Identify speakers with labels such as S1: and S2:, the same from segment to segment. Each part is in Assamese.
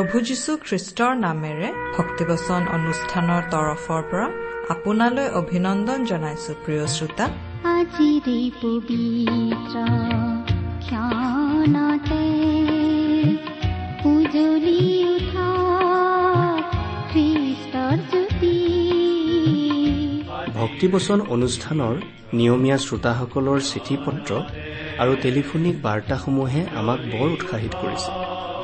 S1: প্ৰভু যীশু খ্ৰীষ্টৰ নামেৰে ভক্তিবচন অনুষ্ঠানৰ তৰফৰ পৰা আপোনালৈ অভিনন্দন জনাইছো প্ৰিয় শ্ৰোতা।
S2: আজিৰে পবিত্ৰ ক্ষণতে উজলি উঠা খ্ৰীষ্টৰ জ্যোতি।
S3: ভক্তিবচন অনুষ্ঠানৰ নিয়মীয়া শ্ৰোতাসকলৰ চিঠি পত্ৰ আৰু টেলিফোনিক বাৰ্তাসমূহে আমাক বৰ উৎসাহিত কৰিছে।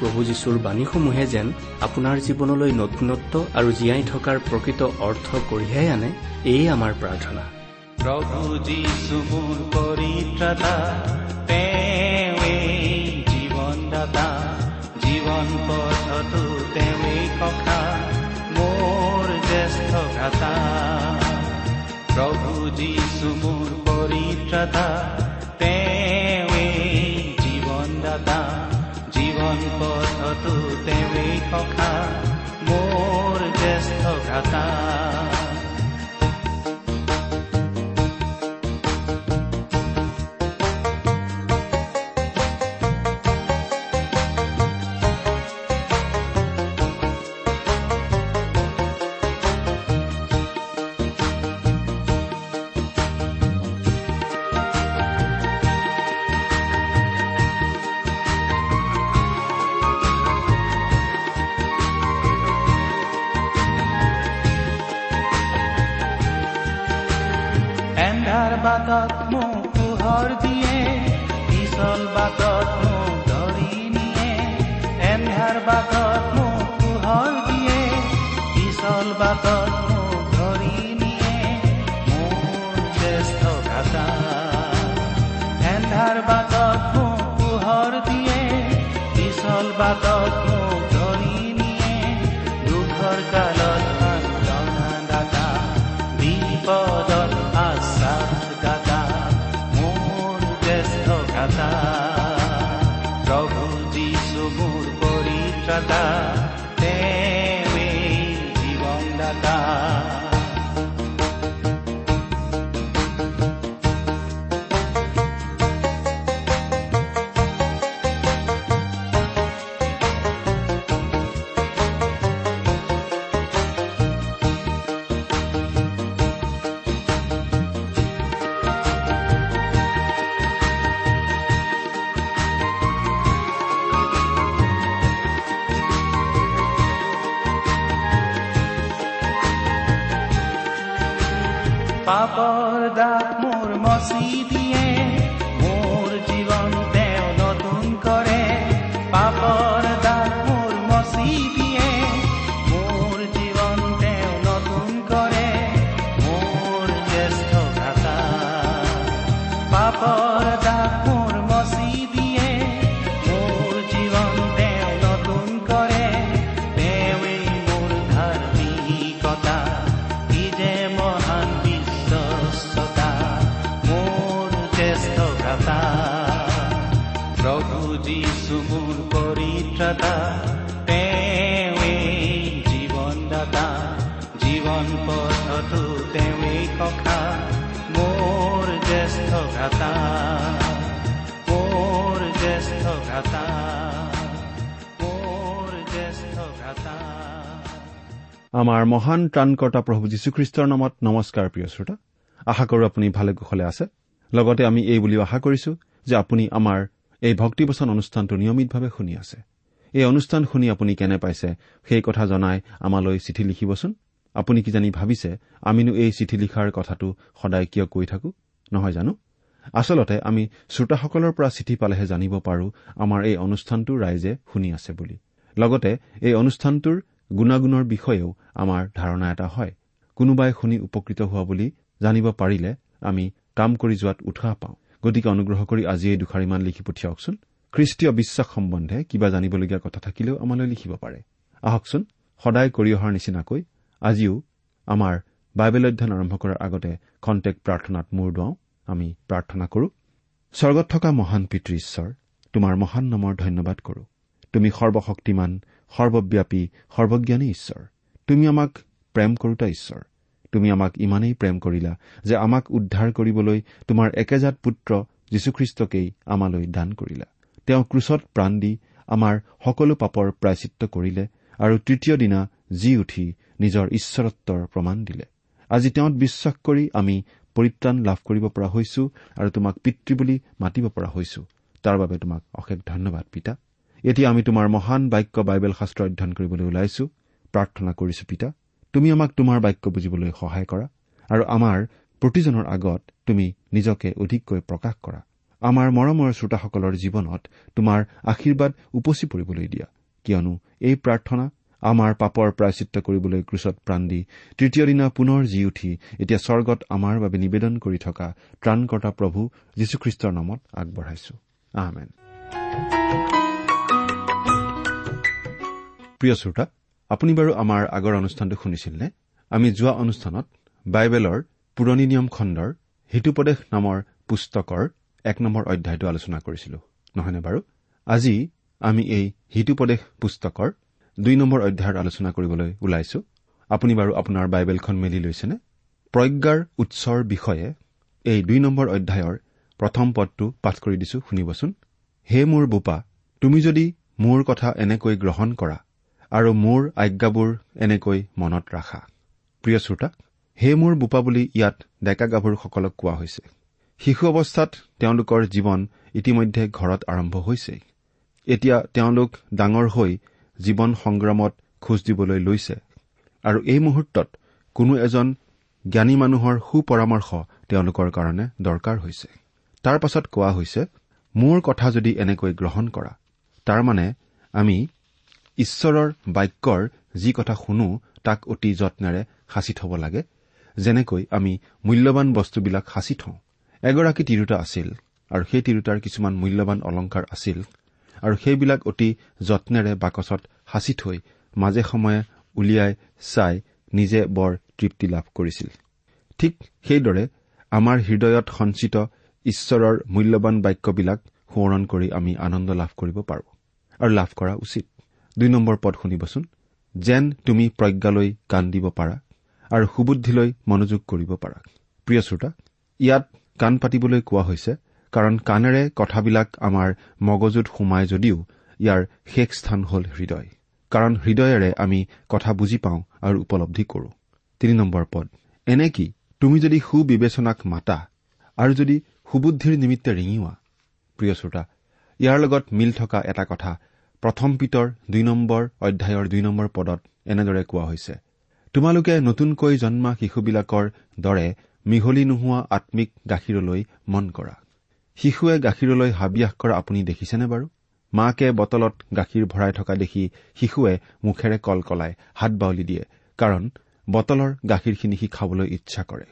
S3: প্ৰভু যীশুৰ বাণীসমূহে যেন আপোনাৰ জীৱনলৈ নতুনত্ব আৰু জীয়াই থকাৰ প্ৰকৃত অৰ্থ কঢ়িয়াই আনে এয়ে আমাৰ প্ৰাৰ্থনা।
S4: প্ৰভু যীশু মোৰ পৰিত্ৰাতা তেওঁৱে কথা মোৰ জ্যেষ্ঠ ভ্ৰাতা। বাটত মোক ধৰি নিয়ে দুখৰ কালত দাতা বিপদত আশ্বাস দাতা মোৰ জ্যেষ্ঠ ভ্ৰাতা প্ৰভু যীশু মোৰ পৰিত্ৰাতা حبيبي
S5: আমাৰ মহান ত্ৰাণকৰ্তা প্ৰভু যীশুখ্ৰীষ্টৰ নামত নমস্কাৰ প্ৰিয় শ্ৰোতা। আশা কৰো আপুনি ভালে কুশলে আছে। লগতে আমি এই বুলিও আশা কৰিছো যে আপুনি আমাৰ এই ভক্তিবচন অনুষ্ঠানটো নিয়মিতভাৱে শুনি আছে। এই অনুষ্ঠান শুনি আপুনি কেনে পাইছে সেই কথা জনাই আমালৈ চিঠি লিখিবচোন। আপুনি কিজানি ভাবিছে আমিনো এই চিঠি লিখাৰ কথাটো সদায় কিয় কৈ থাকো? নহয় জানো? আচলতে আমি শ্ৰোতাসকলৰ পৰা চিঠি পালেহে জানিব পাৰো আমাৰ এই অনুষ্ঠানটো ৰাইজে শুনি আছে বুলি। লগতে এই অনুষ্ঠানটোৰ গুণাগুণৰ বিষয়েও আমাৰ ধাৰণা এটা হয়। কোনোবাই শুনি উপকৃত হোৱা বুলি জানিব পাৰিলে আমি কাম কৰি যোৱাত উৎসাহ পাওঁ। গতিকে অনুগ্ৰহ কৰি আজি এই দুখাৰিমান লিখি পঠিয়াওকচোন। খ্ৰীষ্টীয় বিশ্বাস সম্বন্ধে কিবা জানিবলগীয়া কথা থাকিলেও আমালৈ লিখিব পাৰে। আহকচোন সদায় কৰি অহাৰ নিচিনাকৈ আজিও আমাৰ বাইবেল অধ্যয়ন আৰম্ভ কৰাৰ আগতে খন্তেক প্ৰাৰ্থনাত মূৰ দুৱাওঁ। আমি প্ৰাৰ্থনা কৰো স্বৰ্গত থকা মহান পিতৃ ঈশ্বৰ তোমাৰ মহান নামৰ ধন্যবাদ কৰো। তুমি সৰ্বশক্তিমান সৰ্বব্যাপী সৰ্বজ্ঞানী ঈশ্বৰ। তুমি আমাক প্ৰেম কৰোতা ঈশ্বৰ। তুমি আমাক ইমানেই প্ৰেম কৰিলা যে আমাক উদ্ধাৰ কৰিবলৈ তোমাৰ একেজাত পুত্ৰ যীশুখ্ৰীষ্টকেই আমালৈ দান কৰিলা। তেওঁ ক্ৰুচত প্ৰাণ দি আমাৰ সকলো পাপৰ প্ৰায়চিত্ৰ কৰিলে আৰু তৃতীয় দিনা জি উঠি নিজৰ ঈশ্বৰত্বৰ প্ৰমাণ দিলে। আজি তেওঁত বিশ্বাস কৰি আমি পৰিত্ৰাণ লাভ কৰিব পৰা হৈছো আৰু তোমাক পিতৃ বুলি মাতিব পৰা হৈছো। তাৰ বাবে তোমাক অশেষ ধন্যবাদ পিতা। এতিয়া আমি তোমাৰ মহান বাক্য বাইবেল শাস্ত্ৰ অধ্যয়ন কৰিবলৈ ওলাইছো। প্ৰাৰ্থনা কৰিছো পিতা তুমি আমাক তোমাৰ বাক্য বুজিবলৈ সহায় কৰা আৰু আমাৰ প্ৰতিজনৰ আগত তুমি নিজকে অধিককৈ প্ৰকাশ কৰা। আমাৰ মৰমৰ শ্ৰোতাসকলৰ জীৱনত তোমাৰ আশীৰ্বাদ উপচি পৰিবলৈ দিয়া। কিয়নো এই প্ৰাৰ্থনা আমাৰ পাপৰ প্ৰায়চিত্ৰ কৰিবলৈ ক্ৰুচত প্ৰাণ দি তৃতীয় দিনা পুনৰ জি উঠি এতিয়া স্বৰ্গত আমাৰ বাবে নিবেদন কৰি থকা ত্ৰাণকৰ্তা প্ৰভু যীশুখ্ৰীষ্টৰ নামত আগবঢ়াইছো। আহমেন প্ৰিয় শ্ৰোতা আপুনি বাৰু আমাৰ আগৰ অনুষ্ঠানটো শুনিছিল নে আমি যোৱা অনুষ্ঠানত বাইবেলৰ পুৰণি নিয়ম খণ্ডৰ হিতুপদেশ নামৰ পুস্তকৰ এক নম্বৰ অধ্যায়টো আলোচনা কৰিছিলো নহয়নে বাৰু? আজি আমি এই হিতুপদেশ পুস্তকৰ দুই নম্বৰ অধ্যায়ৰ আলোচনা কৰিবলৈ ওলাইছো। আপুনি বাৰু আপোনাৰ বাইবেলখন মেলি লৈছেনে? প্ৰজ্ঞাৰ উৎসৰ বিষয়ে এই দুই নম্বৰ অধ্যায়ৰ প্ৰথম পদটো পাঠ কৰি দিছো শুনিবচোন। হে মোৰ বোপা তুমি যদি মোৰ কথা এনেকৈ গ্ৰহণ কৰা আৰু মোৰ আজ্ঞাবোৰ এনেকৈ মনত ৰাখা। প্ৰিয় শ্ৰোতা হে মোৰ বোপা বুলি ইয়াত ডেকা গাভৰুসকলক কোৱা হৈছে। শিশু অৱস্থাত তেওঁলোকৰ জীৱন ইতিমধ্যে ঘৰত আৰম্ভ হৈছেই এতিয়া তেওঁলোক ডাঙৰ হৈ জীৱন সংগ্ৰামত খোজ দিবলৈ লৈছে। আৰু এই মুহূৰ্তত কোনো এজন জ্ঞানী মানুহৰ সুপৰামৰ্শ তেওঁলোকৰ কাৰণে দৰকাৰ হৈছে। তাৰ পাছত কোৱা হৈছে মোৰ কথা যদি এনেকৈ গ্ৰহণ কৰা তাৰমানে আমি ঈশ্বৰৰ বাক্যৰ যি কথা শুনো তাক অতি যত্নেৰে সাঁচি থব লাগে। যেনেকৈ আমি মূল্যৱান বস্তুবিলাক সাঁচি থওঁ। এগৰাকী তিৰোতা আছিল আৰু সেই তিৰোতাৰ কিছুমান মূল্যৱান অলংকাৰ আছিল আৰু সেইবিলাক অতি যত্নেৰে বাকচত সাঁচি থৈ মাজে সময়ে উলিয়াই চাই নিজে বৰ তৃপ্তি লাভ কৰিছিল। ঠিক সেইদৰে আমাৰ হৃদয়ত সঞ্চিত ঈশ্বৰৰ মূল্যৱান বাক্যবিলাক সোঁৱৰণ কৰি আমি আনন্দ লাভ কৰিব পাৰোঁ আৰু লাভ কৰা উচিত। দুই নম্বৰ পদ শুনিবচোন। যেন তুমি প্ৰজ্ঞালৈ কাণ দিব পাৰা আৰু সুবুদ্ধিলৈ মনোযোগ কৰিব পাৰা। প্ৰিয় শ্ৰোতা ইয়াত কাণ পাতিবলৈ কোৱা হৈছে কাৰণ কাণেৰে কথাবিলাক আমাৰ মগজুত সোমাই যদিও ইয়াৰ শেষ স্থান হ'ল হৃদয়। কাৰণ হৃদয়েৰে আমি কথা বুজি পাওঁ আৰু উপলব্ধি কৰো। তিনি নম্বৰ পদ এনে কি তুমি যদি সুবিবেচনাক মাতা আৰু যদি সুবুদ্ধিৰ নিমিত্তে ৰিঙিওৱা। প্ৰিয় শ্ৰোতা ইয়াৰ লগত মিল থকা এটা কথা প্ৰথম পিতৰ দুই নম্বৰ অধ্যায়ৰ দুই নম্বৰ পদত এনেদৰে কোৱা হৈছে। তোমালোকে নতুনকৈ জন্মা শিশুবিলাকৰ দৰে মিহলি নোহোৱা আম্মিক গাখীৰলৈ মন কৰা। শিশুৱে গাখীৰলৈ হাবিয়াস কৰা আপুনি দেখিছেনে বাৰু? মাকে বটলত গাখীৰ ভৰাই থকা দেখি শিশুৱে মুখেৰে কলকলাই হাত বাউলি দিয়ে কাৰণ বটলৰ গাখীৰখিনি সি খাবলৈ ইচ্ছা কৰে।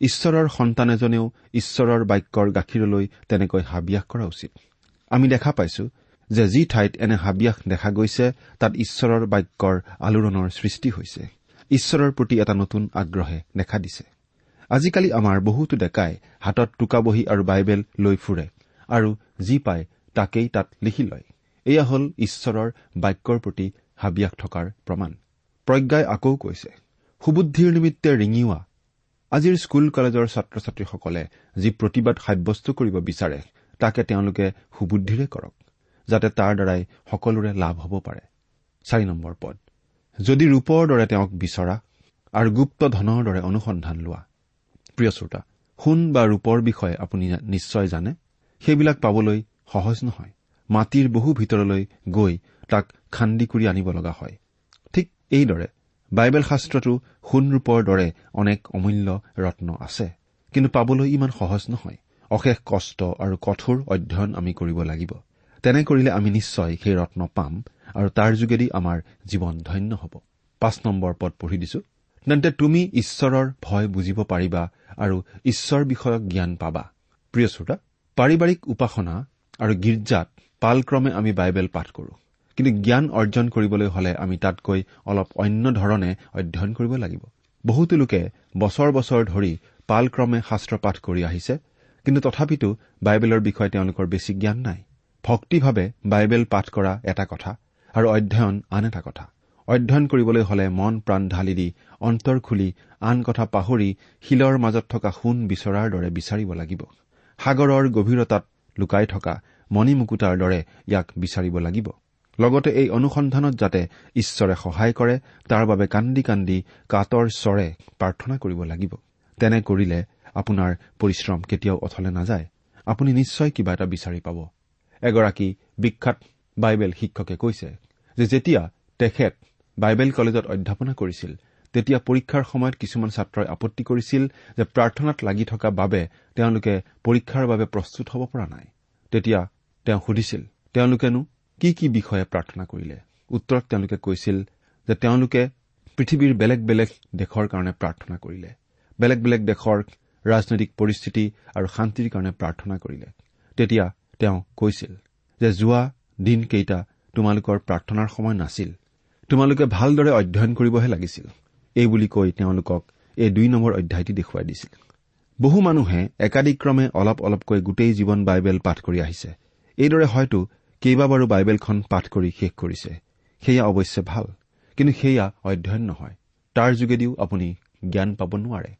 S5: ঈশ্বৰৰ সন্তান এজনেও ঈশ্বৰৰ বাক্যৰ গাখীৰলৈ তেনেকৈ হাবিয়াস কৰা উচিত। আমি দেখা পাইছো যে যি ঠাইত এনে হাবিয়াস দেখা গৈছে তাত ঈশ্বৰৰ বাক্যৰ আলোড়নৰ সৃষ্টি হৈছে। ঈশ্বৰৰ প্ৰতি এটা নতুন আগ্ৰহে দেখা দিছে। আজিকালি আমাৰ বহুতো ডেকাই হাতত টোকা বহী আৰু বাইবেল লৈ ফুৰে আৰু যি পায় তাকেই তাত লিখি লয়। এয়া হ'ল ঈশ্বৰৰ বাক্যৰ প্ৰতি হাবিয়াস থকাৰ প্ৰমাণ। প্ৰজ্ঞাই আকৌ কৈছে সুবুদ্ধিৰ নিমিত্তে ৰিঙিওৱা। আজিৰ স্কুল কলেজৰ ছাত্ৰ ছাত্ৰীসকলে যি প্ৰতিবাদ সাব্যস্ত কৰিব বিচাৰে তাকে তেওঁলোকে সুবুদ্ধিৰে কৰক। যাতে তাৰ দ্বাৰাই সকলোৰে লাভ হ'ব পাৰে। চাৰি নম্বৰ পদ। যদি ৰূপৰ দৰে তেওঁক বিচৰা আৰু গুপ্ত ধনৰ দৰে অনুসন্ধান লোৱা। প্ৰিয় শ্ৰোতা সোণ বা ৰূপৰ বিষয়ে আপুনি নিশ্চয় জানে। সেইবিলাক পাবলৈ সহজ নহয়। মাটিৰ বহু ভিতৰলৈ গৈ তাক খান্দি কৰি আনিব লগা হয়। ঠিক এইদৰে বাইবেল শাস্ত্ৰতো সোণ ৰূপৰ দৰে অনেক অমূল্য ৰত্ন আছে। কিন্তু পাবলৈ ইমান সহজ নহয়। অশেষ কষ্ট আৰু কঠোৰ অধ্যয়ন আমি কৰিব লাগিব। তেনে কৰিলে আমি নিশ্চয় সেই ৰত্ন পাম আৰু তাৰ যোগেদি আমাৰ জীৱন ধন্য হ'ব। পাঁচ নম্বৰ পদ পঢ়ি দিছো। তেন্তে তুমি ঈশ্বৰৰ ভয় বুজিব পাৰিবা আৰু ঈশ্বৰ বিষয়ক জ্ঞান পাবা। প্ৰিয় শ্ৰোতা পাৰিবাৰিক উপাসনা আৰু গীৰ্জাত পালক্ৰমে আমি বাইবেল পাঠ কৰো। কিন্তু জ্ঞান অৰ্জন কৰিবলৈ হলে আমি তাতকৈ অলপ অন্য ধৰণে অধ্যয়ন কৰিব লাগিব। বহুতো লোকে বছৰ বছৰ ধৰি পালক্ৰমে শাস্ত্ৰ পাঠ কৰি আহিছে কিন্তু তথাপিতো বাইবেলৰ বিষয়ে তেওঁলোকৰ বেছি জ্ঞান নাই। ভক্তিভাৱে বাইবেল পাঠ কৰা এটা কথা আৰু অধ্যয়ন আন এটা কথা। অধ্যয়ন কৰিবলৈ হলে মন প্ৰাণ ঢালি দি অন্তৰ খুলি আন কথা পাহৰি শিলৰ মাজত থকা সোণ বিচৰাৰ দৰে বিচাৰিব লাগিব। সাগৰৰ গভীৰতাত লুকাই থকা মণিমুকুতাৰ দৰে ইয়াক বিচাৰিব লাগিব। লগতে এই অনুসন্ধানত যাতে ঈশ্বৰে সহায় কৰে তাৰ বাবে কান্দি কান্দি কাটৰ স্বৰে প্ৰাৰ্থনা কৰিব লাগিব। তেনে কৰিলে আপোনাৰ পৰিশ্ৰম কেতিয়াও অথলে নাযায়। আপুনি নিশ্চয় কিবা এটা বিচাৰি পাব। এগৰাকী বিখ্যাত বাইবেল শিক্ষকে কৈছে যে যেতিয়া তেখেত বাইবেল কলেজত অধ্যাপনা কৰিছিল তেতিয়া পৰীক্ষাৰ সময়ত কিছুমান ছাত্ৰই আপত্তি কৰিছিল যে প্ৰাৰ্থনাত লাগি থকা বাবে তেওঁলোকে পৰীক্ষাৰ বাবে প্ৰস্তুত হ'ব পৰা নাই। তেতিয়া তেওঁ সুধিছিল তেওঁলোকেনো কি কি বিষয়ে প্ৰাৰ্থনা কৰিলে? উত্তৰত তেওঁলোকে কৈছিল যে তেওঁলোকে পৃথিৱীৰ বেলেগ বেলেগ দেশৰ কাৰণে প্ৰাৰ্থনা কৰিলে বেলেগ বেলেগ দেশৰ ৰাজনৈতিক পৰিস্থিতি আৰু শান্তিৰ কাৰণে প্ৰাৰ্থনা কৰিলে। তেতিয়া তেওঁ কৈছিল যে যোৱা দিনকেইটা তোমালোকৰ প্ৰাৰ্থনাৰ সময় নাছিল। তোমালোকে ভালদৰে অধ্যয়ন কৰিবহে লাগিছিল। এই বুলি কৈ তেওঁলোকক এই দুই নম্বৰ অধ্যায়টি দেখুৱাই দিছিল। বহু মানুহে একাদিক্ৰমে অলপ অলপকৈ গোটেই জীৱন বাইবেল পাঠ কৰি আহিছে। এইদৰে হয়তো কেইবাবাৰো বাইবেলখন পাঠ কৰি শেষ কৰিছে। সেয়া অৱশ্যে ভাল কিন্তু সেয়া অধ্যয়ন নহয়। তাৰ যোগেদিও আপুনি জ্ঞান পাব নোৱাৰে।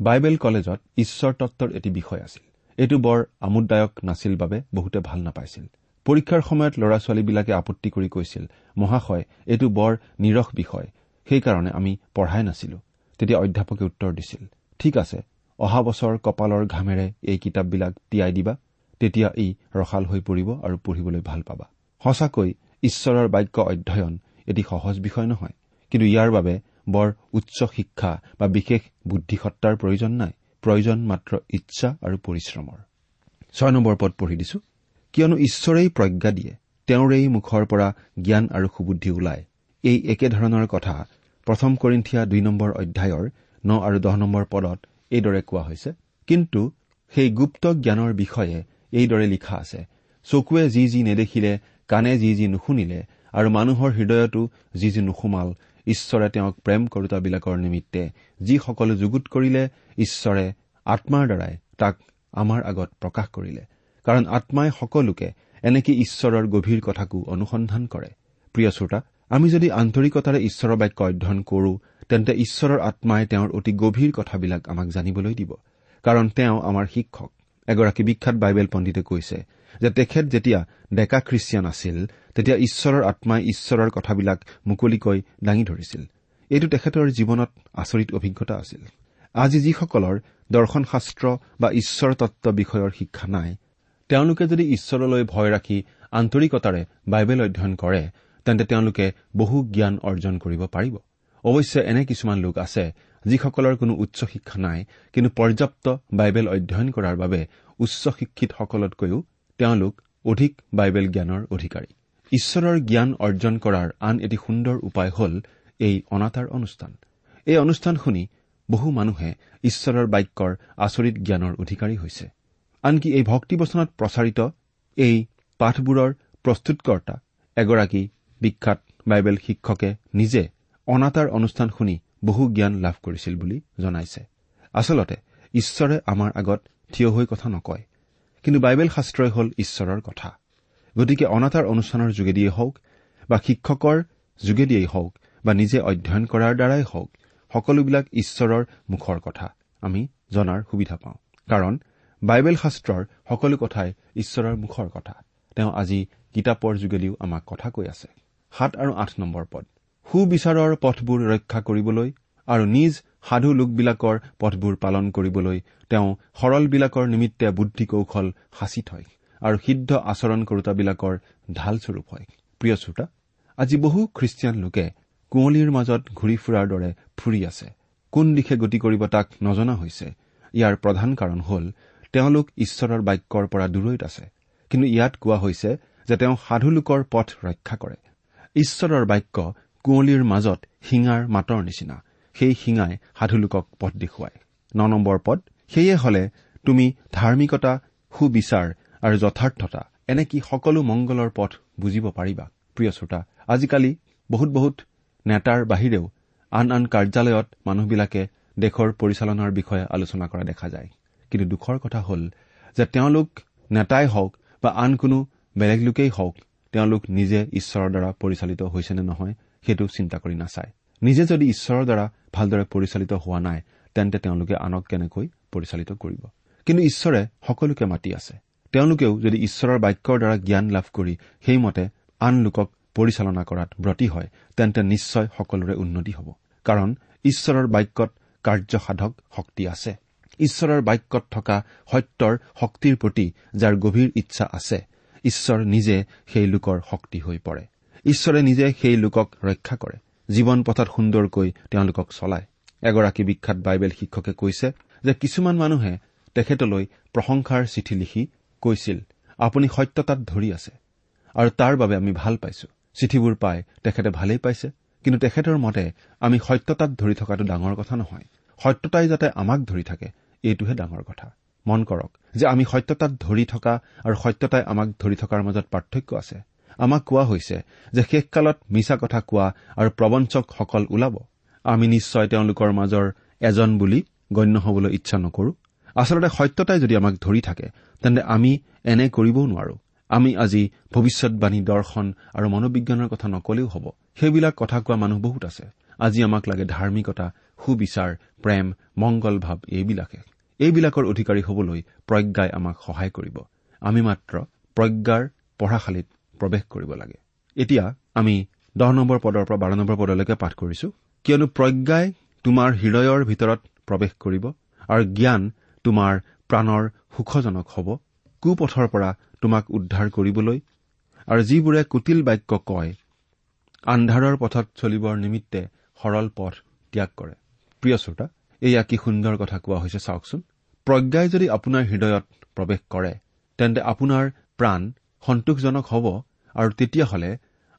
S5: বাইবেল কলেজত ঈশ্বৰ তত্বৰ এটি বিষয় আছিল। এইটো বৰ আমোদদায়ক নাছিল বাবে বহুতে ভাল নাপাইছিল। পৰীক্ষাৰ সময়ত ল'ৰা ছোৱালীবিলাকে আপত্তি কৰি কৈছিল মহাশয় এইটো বৰ নিৰস বিষয় সেইকাৰণে আমি পঢ়াই নাছিলো। তেতিয়া অধ্যাপকে উত্তৰ দিছিল ঠিক আছে অহা বছৰ কপালৰ ঘামেৰে এই কিতাপবিলাক তিয়াই দিবা তেতিয়া ই ৰসাল হৈ পৰিব আৰু পঢ়িবলৈ ভাল পাবা। সঁচাকৈ ঈশ্বৰৰ বাক্য অধ্যয়ন এটি সহজ বিষয় নহয় কিন্তু ইয়াৰ বাবে বৰ উচ্চ শিক্ষা বা বিশেষ বুদ্ধিসত্তাৰ প্ৰয়োজন নাই। প্ৰয়োজন মাত্ৰ ইচ্ছা আৰু পৰিশ্ৰমৰ। ছয় নম্বৰ পদ পঢ়ি দিছো। কিয়নো ঈশ্বৰেই প্ৰজ্ঞা দিয়ে তেওঁৰেই মুখৰ পৰা জ্ঞান আৰু সুবুদ্ধি ওলায়। এই একেধৰণৰ কথা প্ৰথম কৰিন্ঠিয়া দুই নম্বৰ অধ্যায়ৰ ন আৰু দহ নম্বৰ পদত এইদৰে কোৱা হৈছে। কিন্তু সেই গুপ্ত জ্ঞানৰ বিষয়ে এইদৰে লিখা আছে চকুৱে যি যি নেদেখিলে কাণে যি যি নুশুনিলে আৰু মানুহৰ হৃদয়তো যি যি নুসুমাল ঈশ্বৰে তেওঁক প্ৰেম কৰোতাবিলাকৰ নিমিত্তে যিসকলো যুগুত কৰিলে ঈশ্বৰে আত্মাৰ দ্বাৰাই তাক আমাৰ আগত প্ৰকাশ কৰিলে। কাৰণ আত্মাই সকলোকে এনেকে ঈশ্বৰৰ গভীৰ কথাকো অনুসন্ধান কৰে। প্ৰিয় শ্ৰোতা আমি যদি আন্তৰিকতাৰে ঈশ্বৰৰ বাক্য অধ্যয়ন কৰো তেন্তে ঈশ্বৰৰ আত্মাই তেওঁৰ অতি গভীৰ কথাবিলাক আমাক জানিবলৈ দিব। কাৰণ তেওঁ আমাৰ শিক্ষক। এগৰাকী বিখ্যাত বাইবেল পণ্ডিতে কৈছে যে তেখেত যেতিয়া ডেকা খ্ৰীষ্টিয়ান আছিল তেতিয়া ঈশ্বৰৰ আত্মাই ঈশ্বৰৰ কথাবিলাক মুকলিকৈ দাঙি ধৰিছিল। এইটো তেখেতৰ জীৱনত আচৰিত অভিজ্ঞতা আছিল। আজি যিসকলৰ দৰ্শনশাস্ত্ৰ বা ঈশ্বৰ তত্ব বিষয়ৰ শিক্ষা নাই তেওঁলোকে যদি ঈশ্বৰলৈ ভয় ৰাখি আন্তৰিকতাৰে বাইবেল অধ্যয়ন কৰে তেন্তে তেওঁলোকে বহু জ্ঞান অৰ্জন কৰিব পাৰিব। অৱশ্যে এনে কিছুমান লোক আছে যিসকলৰ কোনো উচ্চ শিক্ষা নাই কিন্তু পৰ্যাপ্ত বাইবেল অধ্যয়ন কৰাৰ বাবে উচ্চ শিক্ষিতসকলতকৈও তেওঁলোক অধিক বাইবেল জ্ঞানৰ অধিকাৰী। ঈশ্বৰৰ জ্ঞান অৰ্জন কৰাৰ আন এটি সুন্দৰ উপায় হ'ল এই অনাতাঁৰ অনুষ্ঠান। এই অনুষ্ঠান শুনি বহু মানুহে ঈশ্বৰৰ বাক্যৰ আচৰিত জ্ঞানৰ অধিকাৰী হৈছে। আনকি এই ভক্তিবচনত প্ৰচাৰিত এই পাঠবোৰৰ প্ৰস্তুতকৰ্তা এগৰাকী বিখ্যাত বাইবেল শিক্ষকে নিজে অনাতাঁৰ অনুষ্ঠান শুনি বহু জ্ঞান লাভ কৰিছিল বুলি জনাইছে। আচলতে ঈশ্বৰে আমাৰ আগত থিয় হৈ কথা নকয়। কিন্তু বাইবেল শাস্ত্ৰই হ'ল ঈশ্বৰৰ কথা। গতিকে অনাতাঁৰ অনুষ্ঠানৰ যোগেদিয়েই হওক বা শিক্ষকৰ যোগেদিয়েই হওক বা নিজে অধ্যয়ন কৰাৰ দ্বাৰাই হওক সকলোবিলাক ঈশ্বৰৰ মুখৰ কথা। আমি জনাৰ সুবিধা পাওঁ। কাৰণ বাইবেল শাস্ত্ৰৰ সকলো কথাই ঈশ্বৰৰ মুখৰ কথা। তেওঁ আজি কিতাপৰ যোগেদিও আমাক কথা কৈ আছে। সাত আৰু আঠ নম্বৰ পদ। সুবিচাৰৰ পথবোৰ ৰক্ষা কৰিবলৈ আৰু নিজ সাধু লোকবিলাকৰ পথবোৰ পালন কৰিবলৈ তেওঁ সৰলবিলাকৰ নিমিত্তে বুদ্ধি কৌশল সাঁচি থয় আৰু সিদ্ধ আচৰণ কৰোতাবিলাকৰ ঢালস্বৰূপ হয়। প্ৰিয় শ্ৰোতা আজি বহু খ্ৰীষ্টিয়ান লোকে কুঁৱলীৰ মাজত ঘূৰি ফুৰাৰ দৰে ফুৰি আছে। কোন দিশে গতি কৰিব তাক নজনা হৈছে? ইয়াৰ প্ৰধান কাৰণ হ'ল তেওঁলোক ঈশ্বৰৰ বাক্যৰ পৰা দূৰৈত আছে। কিন্তু ইয়াত কোৱা হৈছে যে তেওঁ সাধুলোকৰ পথ ৰক্ষা কৰে। ঈশ্বৰৰ বাক্য কুঁৱলীৰ মাজত শিঙাৰ মাতৰ নিচিনা। সেই শিঙাই সাধুলোকক পথ দেখুৱায়। ন নম্বৰ পদ সেয়ে হলে তুমি ধাৰ্মিকতা সুবিচাৰ আৰু যথাৰ্থতা এনেকি সকলো মংগলৰ পথ বুজিব পাৰিবা? প্ৰিয় শ্ৰোতা আজিকালি বহুত বহুত নেতাৰ বাহিৰেও আন আন কাৰ্যালয়ত মানুহবিলাকে দেশৰ পৰিচালনাৰ বিষয়ে আলোচনা কৰা দেখা যায়। কিন্তু দুখৰ কথা হ'ল যে তেওঁলোক নেতাই হওক বা আন কোনো বেলেগ লোকেই হওক তেওঁলোক নিজে ঈশ্বৰৰ দ্বাৰা পৰিচালিত হৈছে নে নহয় সেইটো চিন্তা কৰি নাচায়। নিজে যদি ঈশ্বৰৰ দ্বাৰা ভালদৰে পৰিচালিত হোৱা নাই তেন্তে তেওঁলোকে আনক কেনেকৈ পৰিচালিত কৰিব? কিন্তু ঈশ্বৰে সকলোকে মাতি আছে। তেওঁলোকেও যদি ঈশ্বৰৰ বাক্যৰ দ্বাৰা জ্ঞান লাভ কৰি সেইমতে আন লোকক পৰিচালনা কৰাত ব্ৰতী হয় তেন্তে নিশ্চয় সকলোৰে উন্নতি হ'ব। কাৰণ ঈশ্বৰৰ বাক্যত কাৰ্যসাধক শক্তি আছে। ঈশ্বৰৰ বাক্যত থকা সত্যৰ শক্তিৰ প্ৰতি যাৰ গভীৰ ইচ্ছা আছে ঈশ্বৰ নিজে সেই লোকৰ শক্তি হৈ পৰে। ঈশ্বৰে নিজে সেই লোকক ৰক্ষা কৰে। জীৱন পথত সুন্দৰকৈ তেওঁলোকক চলায়। এগৰাকী বিখ্যাত বাইবেল শিক্ষকে কৈছে যে কিছুমান মানুহে তেখেতলৈ প্ৰশংসাৰ চিঠি লিখি কৈছিল আপুনি সত্যতাত ধৰি আছে আৰু তাৰ বাবে আমি ভাল পাইছো। চিঠিবোৰ পাই তেখেতে ভালেই পাইছে। কিন্তু তেখেতৰ মতে আমি সত্যতাত ধৰি থকাটো ডাঙৰ কথা নহয়। সত্যতাই যাতে আমাক ধৰি থাকে এইটোহে ডাঙৰ কথা। মন কৰক যে আমি সত্যতাত ধৰি থকা আৰু সত্যতাই আমাক ধৰি থকাৰ মাজত পাৰ্থক্য আছে। আমাক কোৱা হৈছে যে শেষকালত মিছা কথা কোৱা আৰু প্ৰবঞ্চকসকল ওলাব। আমি নিশ্চয় তেওঁলোকৰ মাজৰ এজন বুলি গণ্য হবলৈ ইচ্ছা নকৰো। আচলতে সত্যতাই যদি আমাক ধৰি থাকে তেন্তে আমি এনে কৰিবও নোৱাৰো। আমি আজি ভৱিষ্যৎবাণী দৰ্শন আৰু মনোবিজ্ঞানৰ কথা নকলেও হ'ব। সেইবিলাক কথা কোৱা মানুহ বহুত আছে। আজি আমাক লাগে ধাৰ্মিকতা সুবিচাৰ প্ৰেম মংগল ভাৱ এইবিলাকে। এইবিলাকৰ অধিকাৰী হবলৈ প্ৰজ্ঞাই আমাক সহায় কৰিব। আমি মাত্ৰ প্ৰজ্ঞাৰ পঢ়াশালীত প্ৰৱেশ কৰিব লাগে। এতিয়া আমি দহ নম্বৰ পদৰ পৰা বাৰ নম্বৰ পদলৈকে পাঠ কৰিছো। কিয়নো প্ৰজ্ঞাই তোমাৰ হৃদয়ৰ ভিতৰত প্ৰৱেশ কৰিব আৰু জ্ঞান তোমাৰ প্ৰাণৰ সুখজনক হ'ব। কুপথৰ পৰা তোমাক উদ্ধাৰ কৰিবলৈ আৰু যিবোৰে কুটিল বাক্য কয় আন্ধাৰৰ পথত চলিবৰ নিমিত্তে সৰল পথ ত্যাগ কৰে। প্ৰিয় শ্ৰোতা এয়া কি সুন্দৰ কথা কোৱা হৈছে চাওকচোন। প্ৰজ্ঞাই যদি আপোনাৰ হৃদয়ত প্ৰৱেশ কৰে তেন্তে আপোনাৰ প্ৰাণ সন্তোষজনক হ'ব আৰু তেতিয়াহ'লে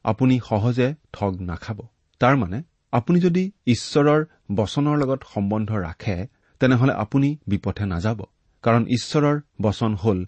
S5: আপুনি সহজে ঠগ নাখাব। তাৰমানে আপুনি যদি ঈশ্বৰৰ বচনৰ লগত সম্বন্ধ ৰাখে তেনেহলে আপুনি বিপথে নাযাব। কাৰণ ঈশ্বৰৰ বচন হ'ল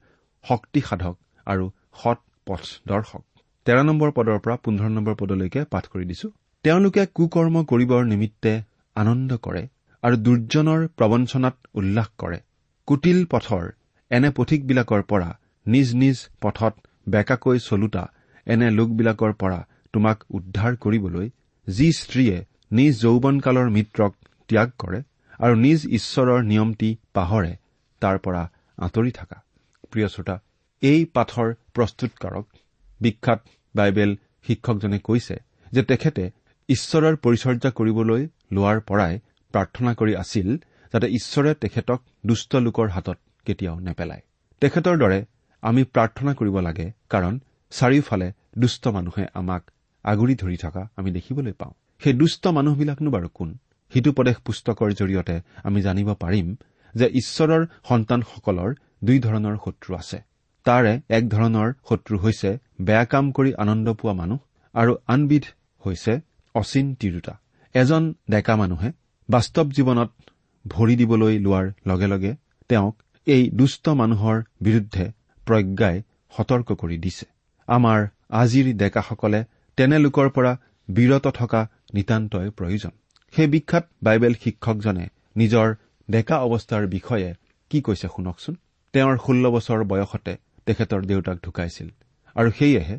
S5: শক্তিসাধক আৰু সৎ পথ দৰ্শক তেৰ নম্বৰ পদৰ পৰা পোন্ধৰ নম্বৰ পদলৈকে পাঠ কৰি দিছো। তেওঁলোকে কুকৰ্ম কৰিবৰ নিমিত্তে আনন্দ কৰে আৰু দুৰ্জনৰ প্ৰবঞ্চনাত উল্লাস কৰে। কুটিল পথৰ এনে পথিকবিলাকৰ পৰা নিজ নিজ পথত বেকাকৈ চলোতা এনে লোকবিলাকৰ পৰা তোমাক উদ্ধাৰ কৰিবলৈ যি স্ত্ৰীয়ে নিজ যৌৱনকালৰ মিত্ৰক ত্যাগ কৰে আৰু নিজ ঈশ্বৰৰ নিয়মটি পাহৰে তাৰ পৰা আঁতৰি থকা। প্ৰিয় শ্ৰোতা এই পাঠৰ প্ৰস্তুতকাৰক বিখ্যাত বাইবেল শিক্ষকজনে কৈছে যে তেখেতে ঈশ্বৰৰ পৰিচৰ্যা কৰিবলৈ লোৱাৰ পৰাই প্ৰাৰ্থনা কৰি আছিল যাতে ঈশ্বৰে তেখেতক দুষ্ট লোকৰ হাতত কেতিয়াও নেপেলায়। তেখেতৰ দৰে আমি প্ৰাৰ্থনা কৰিব লাগে কাৰণ চাৰিওফালে দুষ্ট মানুহে আমাক আগুৰি ধৰি থকা আমি দেখিবলৈ পাওঁ। সেই দুষ্ট মানুহবিলাকনো বাৰু কোন? সিটোপদেশ পুস্তকৰ জৰিয়তে আমি জানিব পাৰিম যে ঈশ্বৰৰ সন্তানসকলৰ দুই ধৰণৰ শত্ৰু আছে। তাৰে এক ধৰণৰ শত্ৰু হৈছে বেয়া কাম কৰি আনন্দ পোৱা মানুহ আৰু আনবিধ হৈছে অচিন তিৰোতা। এজন ডেকা মানুহে বাস্তৱ জীৱনত ভৰি দিবলৈ লোৱাৰ লগে লগে তেওঁক এই দুষ্ট মানুহৰ বিৰুদ্ধে প্ৰজ্ঞাই সতৰ্ক কৰি দিছে। আমাৰ আজিৰ ডেকাসকলে তেনে লোকৰ পৰা বিৰত থকা নিতান্তই প্ৰয়োজন। সেই বিখ্যাত বাইবেল শিক্ষকজনে নিজৰ ডেকা অৱস্থাৰ বিষয়ে কি কৈছে শুনকচোন? তেওঁৰ ষোল্ল বছৰ বয়সতে তেখেতৰ দেউতাক ঢুকাইছিল আৰু সেয়েহে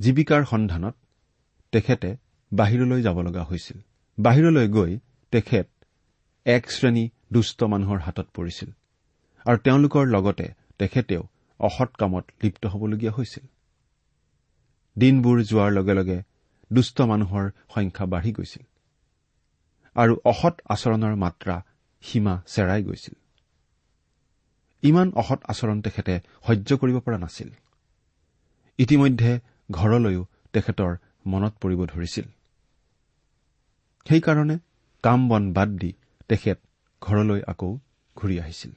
S5: জীৱিকাৰ সন্ধানত তেখেতে বাহিৰলৈ যাব লগা হৈছিল। বাহিৰলৈ গৈ তেখেত এক শ্ৰেণী দুষ্ট মানুহৰ হাতত পৰিছিল আৰু তেওঁলোকৰ লগতে তেখেতেও অসৎ কামত লিপ্ত হ'বলগীয়া হৈছিল। দিনবোৰ যোৱাৰ লগে লগে দুষ্ট মানুহৰ সংখ্যা বাঢ়ি গৈছিল আৰু অসৎ আচৰণৰ মাত্ৰা সীমা চেৰাই গৈছিল। ইমান অসৎ আচৰণ তেখেতে সহ্য কৰিব পৰা নাছিল। ইতিমধ্যে ঘৰলৈও তেখেতৰ মনত পৰিব ধৰিছিল। সেইকাৰণে কাম বন বাদ দি তেখেত ঘৰলৈ আকৌ ঘূৰি আহিছিল।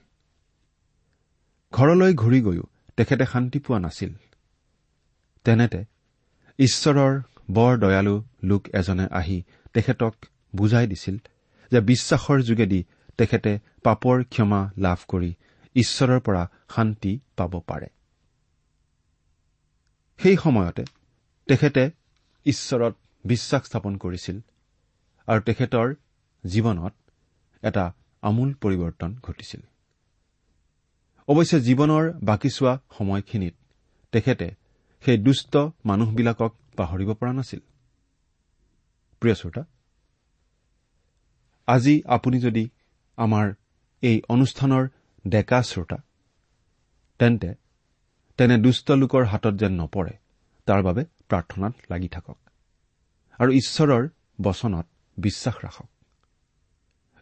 S5: ঘৰলৈ ঘূৰি গৈও তেখেতে শান্তি পোৱা নাছিল। তেনেতে ঈশ্বৰৰ বৰ দয়ালু লোক এজনে আহি তেখেতক বুজাই দিছিল যে বিশ্বাসৰ যোগেদি তেখেতে পাপৰ ক্ষমা লাভ কৰি ঈশ্বৰৰ পৰা শান্তি পাব পাৰে। সেই সময়তে তেখেতে ঈশ্বৰত বিশ্বাস স্থাপন কৰিছিল আৰু তেখেতৰ জীৱনত এটা আমূল পৰিৱৰ্তন ঘটিছিল। অৱশ্যে জীৱনৰ বাকী চোৱা সময়খিনিত তেখেতে সেই দুষ্ট মানুহবিলাকক পাহৰিব পৰা নাছিল। আজি আপুনি যদি আমাৰ এই অনুষ্ঠানৰ ডেকা শ্ৰোতা তেন্তে তেনে দুষ্ট লোকৰ হাতত যেন নপৰে তাৰ বাবে প্ৰাৰ্থনাত লাগি থাকক আৰু ঈশ্বৰৰ বচনত বিশ্বাস ৰাখক।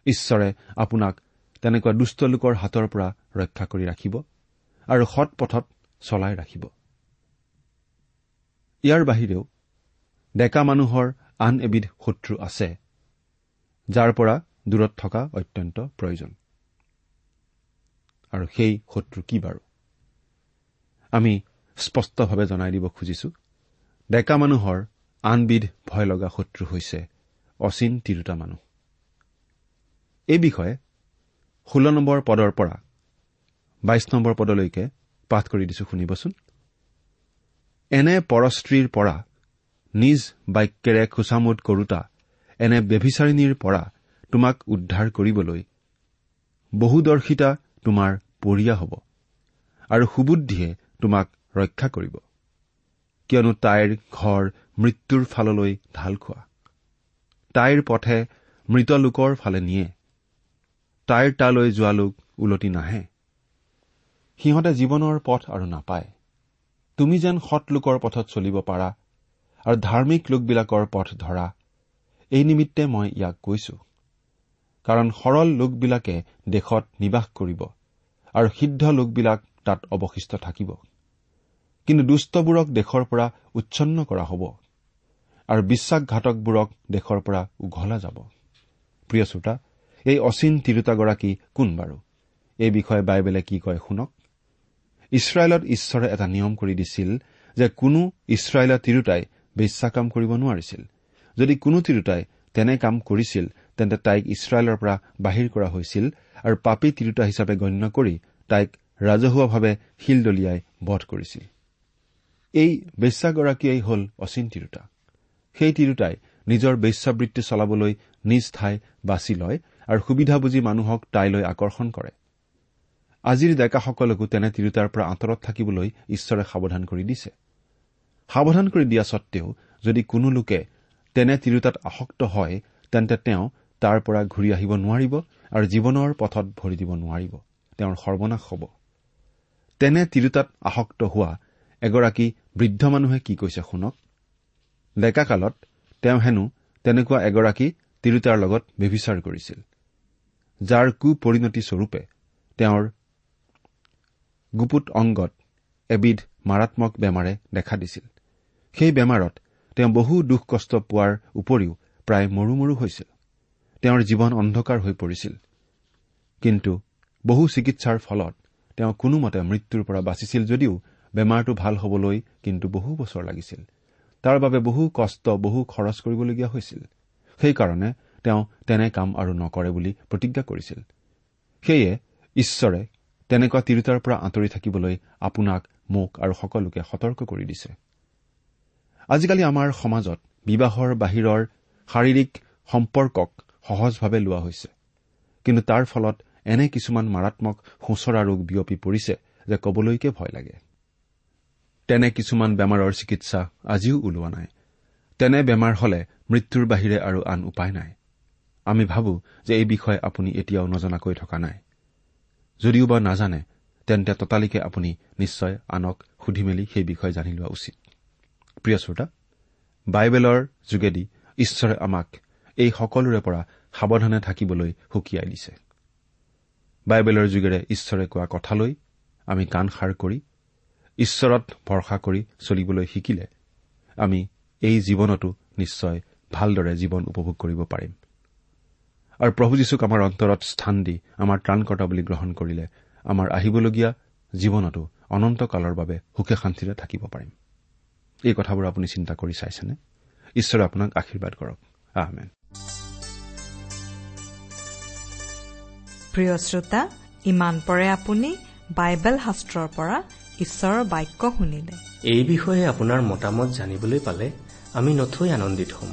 S5: ঈশ্বৰে আপোনাক তেনেকুৱা দুষ্ট লোকৰ হাতৰ পৰা ৰক্ষা কৰি ৰাখিব আৰু সৎ পথত চলাই ৰাখিব। ইয়াৰ বাহিৰেও ডেকা মানুহৰ আন এবিধ শত্ৰু আছে যাৰ পৰা দূৰত থকা অত্যন্ত প্ৰয়োজন। আৰু সেই শত্ৰু কি বাৰু? আমি স্পষ্টভাৱে জনাই দিব খুজিছো ডেকা মানুহৰ আনবিধ ভয় লগা শত্ৰু হৈছে অচিন তিৰোতা মানুহ। এই বিষয়ে ষোল্ল নম্বৰ পদৰ পৰা বাইশ নম্বৰ পদলৈকে পাঠ কৰি দিছো শুনিবচোন। এনে পৰস্ত্ৰীৰ পৰা নিজ বাক্যেৰে খোচামোদ কৰোতা এনে ব্যভিচাৰিণীৰ পৰা তোমাক উদ্ধাৰ কৰিবলৈ বহুদৰ্শিতা তোমাৰ পৰীয়া হ'ব আৰু সুবুদ্ধিয়ে তোমাক ৰক্ষা কৰিব। কিয়নো তাইৰ ঘৰ মৃত্যুৰ ফাললৈ ঢাল খোৱা। তাইৰ পথে মৃত লোকৰ ফালে নিয়ে। তাইৰ তালৈ যোৱা লোক ওলটি নাহে। সিহঁতে জীৱনৰ পথ আৰু নাপায়। তুমি যেন সৎ লোকৰ পথত চলিব পাৰা আৰু ধাৰ্মিক লোকবিলাকৰ পথ ধৰা এই নিমিত্তে মই ইয়াক কৈছো। কাৰণ সৰল লোকবিলাকে দেশত নিবাস কৰিব আৰু সিদ্ধ লোকবিলাক তাত অৱশিষ্ট থাকিব। কিন্তু দুষ্টবোৰক দেশৰ পৰা উচ্ছন্ন কৰা হ'ব আৰু বিশ্বাসঘাতকবোৰক দেশৰ পৰা উঘলা যাব। প্ৰিয় শ্ৰোতা এই অচিন তিৰোতাগৰাকী কোন বাৰু? এই বিষয়ে বাইবেলে কি কয় শুনক। ইছৰাইলত ঈশ্বৰে এটা নিয়ম কৰি দিছিল যে কোনো ইছৰাইলৰ তিৰোতাই বিশ্বাকাম কৰিব নোৱাৰিছিল। যদি কোনো তিৰোতাই তেনে কাম কৰিছিল তেন্তে তাইক ইছৰাইলৰ পৰা বাহিৰ কৰা হৈছিল আৰু পাপী তিৰোতা হিচাপে গণ্য কৰি তাইক ৰাজহুৱাভাৱে শিল দলিয়াই বধ কৰিছিল। এই বেশ্যাগৰাকীয়েই হল অচিন তিৰোতা। সেই তিৰোতাই নিজৰ বেশ্যাবৃত্তি চলাবলৈ নিজ ঠাই বাছি লয় আৰু সুবিধা বুজি মানুহক তাইলৈ আকৰ্ষণ কৰে। আজিৰ ডেকাসকলকো তেনে তিৰোতাৰ পৰা আঁতৰত থাকিবলৈ ঈশ্বৰে সাৱধান কৰি দিছে। সাৱধান কৰি দিয়া সত্বেও যদি কোনো লোকে তেনে তিৰোতাত আসক্ত হয় তেন্তে তেওঁ তাৰ পৰা ঘূৰি আহিব নোৱাৰিব আৰু জীৱনৰ পথত ভৰি দিব নোৱাৰিব। তেওঁৰ সৰ্বনাশ হ'ব। তেনে তিৰোতাত আসক্ত হোৱা এগৰাকী বৃদ্ধ মানুহে কি কৈছে শুনক? ডেকাকালত তেওঁ হেনো তেনেকুৱা এগৰাকী তিৰোতাৰ লগত ব্যভিচাৰ কৰিছিল। যাৰ কুপৰিণতি স্বৰূপে তেওঁৰ গুপুত অংগত এবিধ মাৰাত্মক বেমাৰে দেখা দিছিল। সেই বেমাৰত তেওঁ বহু দুখ কষ্ট পোৱাৰ উপৰিও প্ৰায় মৰু মৰু হৈছিল। তেওঁৰ জীৱন অন্ধকাৰ হৈ পৰিছিল। কিন্তু বহু চিকিৎসাৰ ফলত তেওঁ কোনোমতে মৃত্যুৰ পৰা বাচিছিল যদিও বেমাৰটো ভাল হবলৈ কিন্তু বহু বছৰ লাগিছিল। তাৰ বাবে বহু কষ্ট বহু খৰচ কৰিবলগীয়া হৈছিল। সেইকাৰণে তেওঁ তেনে কাম আৰু নকৰে বুলি প্ৰতিজ্ঞা কৰিছিল। সেয়ে ঈশ্বৰে তেনেকুৱা তিৰোতাৰ পৰা আঁতৰি থাকিবলৈ আপোনাক মোক আৰু সকলোকে সতৰ্ক কৰি দিছে। আজিকালি আমাৰ সমাজত বিবাহৰ বাহিৰৰ শাৰীৰিক সম্পৰ্কক সহজভাৱে লোৱা হৈছে। কিন্তু তাৰ ফলত এনে কিছুমান মাৰাত্মক সোঁচৰা ৰোগ বিয়পি পৰিছে যে কবলৈকে ভয় লাগে। তেনে কিছুমান বেমাৰৰ চিকিৎসা আজিও ওলোৱা নাই। তেনে বেমাৰ হলে মৃত্যুৰ বাহিৰে আৰু আন উপায় নাই। আমি ভাবো যে এই বিষয়ে আপুনি এতিয়াও নজনাকৈ থকা নাই। যদিও বা নাজানে তেন্তে ততালিকে আপুনি নিশ্চয় আনক সুধি মেলি সেই বিষয়ে জানি লোৱা উচিত। প্ৰিয় শ্ৰোতা বাইবেলৰ যোগেদি ঈশ্বৰে আমাক এই সকলোৰে পৰা সাৱধানে থাকিবলৈ সুকীয়াই দিছে। বাইবেলৰ যোগেৰে ঈশ্বৰে কোৱা কথালৈ আমি কাণ সাৰ কৰি ঈশ্বৰত ভৰসা কৰি চলিবলৈ শিকিলে আমি এই জীৱনতো নিশ্চয় ভালদৰে জীৱন উপভোগ কৰিব পাৰিম। আৰু প্ৰভু যীশুক আমাৰ অন্তৰত স্থান দি আমাৰ ত্ৰাণকৰ্তা বুলি গ্ৰহণ কৰিলে আমাৰ আহিবলগীয়া জীৱনতো অনন্তকালৰ বাবে সুখে শান্তিৰে থাকিব পাৰিম। এই কথাবোৰ আপুনি চিন্তা কৰি চাইছেনে? ঈশ্বৰে আপোনাক আশীৰ্বাদ কৰক। আহমেন
S1: প্ৰিয় শ্ৰোতা ইমান পৰে আপুনি বাইবেল শাস্ত্ৰৰ পৰা ঈশ্বৰৰ বাক্য শুনিলে।
S3: এই বিষয়ে আপোনাৰ মতামত জানিবলৈ পালে আমি নথৈ আনন্দিত হ'ম।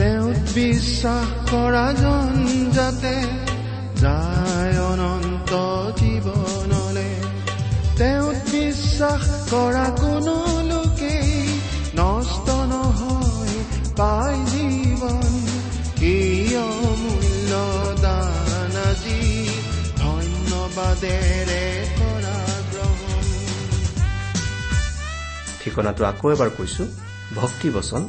S6: তেওঁত বিশ্বাস কৰা জন যাতে যায় অনন্ত জীৱনলে। তেওঁত বিশ্বাস কৰা কোনো লোকেই নষ্ট নহয় পাই জীৱন। এই অমূল্য দান আজি ধন্যবাদেৰে
S3: ঠিকনাটো আকৌ এবাৰ কৈছো ভক্তিবচন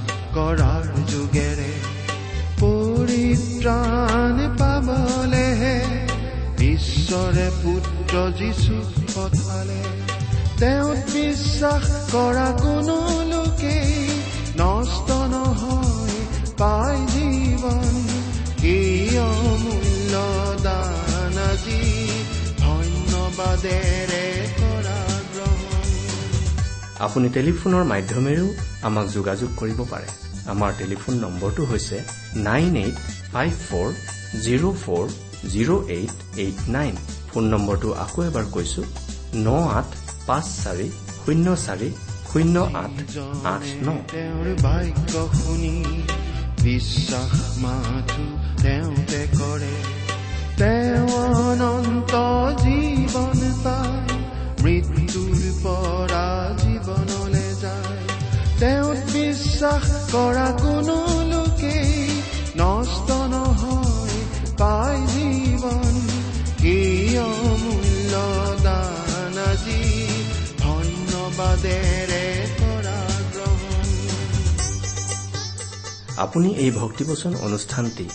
S6: কৰাৰ যোগেৰে পৰিত্ৰাণ পাবলেহে ঈশ্বৰে পুত্ৰ যীশু পঠালে তেওঁত বিশ্বাস কৰা কোনো লোকেই নষ্ট নহয় পাই জীৱন এই অমূল্য দান আজি ধন্যবাদেৰে
S3: আপুনি টেলিফোনৰ মাধ্যমেৰেও আমাক যোগাযোগ কৰিব পাৰে। আমাৰ টেলিফোন নম্বৰটো হৈছে nine eight five four zero' four zero' eight eight nine. Phone নম্বৰটো আকৌ এবাৰ কৈছো ন আঠ পাঁচ চাৰি শূন্য চাৰি শূন্য আঠ আঠ ন।
S6: তেওঁৰ বাক্য শুনি বিশ্বাস মাথো তেওঁতে কৰে। তেওঁ অনন্ত জীৱন পায় মৃত্যুৰ পৰা জীৱনলে যায়। তেওঁত বিশ্বাস কৰা কোনো লোকেই নষ্ট নহয় পাই জীৱন। এই অমূল্য দান আজি ধন্যবাদেৰে
S3: আপুনি এই ভক্তিবচন অনুষ্ঠানটি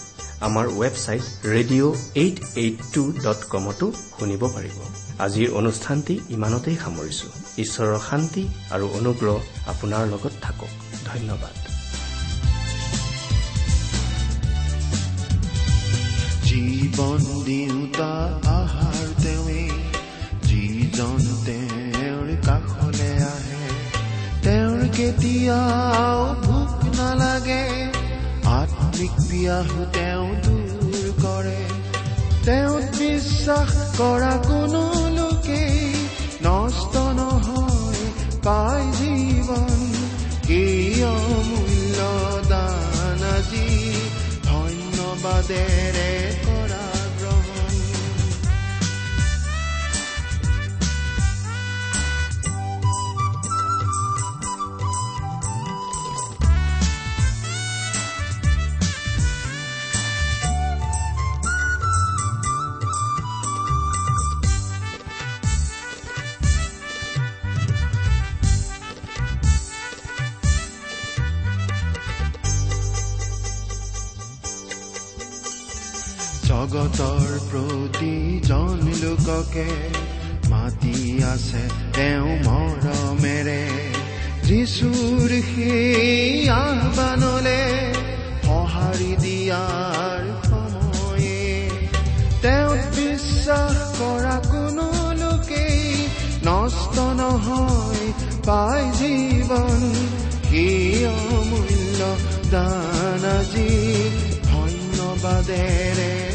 S3: আমাৰ website radio' eight eight two dot কমতো শুনিব পাৰিব। আজিৰ অনুষ্ঠানটি ইমানতেই সামৰিছো। ঈশ্বৰৰ শান্তি আৰু অনুগ্ৰহ আপোনাৰ লগত থাকক। ধন্যবাদ।
S6: জীৱন দিওঁতা আহাৰ তেৱে যিজন তেওঁৰ কাষলে আহে তেওঁৰ কেতিয়াও ভোক নালাগে। আত্মিক পিয়াহো তেওঁ দূৰ তেওঁত বিশ্বাস কৰা কোনো লোকেই নষ্ট নহয় পাই জীৱন। এই অমূল্য দান আজি ধন্যবাদেৰে জগতৰ প্ৰতিজন লোককে মাতি আছে তেওঁ মৰমেৰে। যিচুৰ সেই আহ্বানলে সঁহাৰি দিয়াৰ সময়ে তেওঁত বিশ্বাস কৰা কোনো লোকেই নষ্ট নহয় পাই জীৱন। সেই অমূল্য দান আজি ধন্যবাদেৰে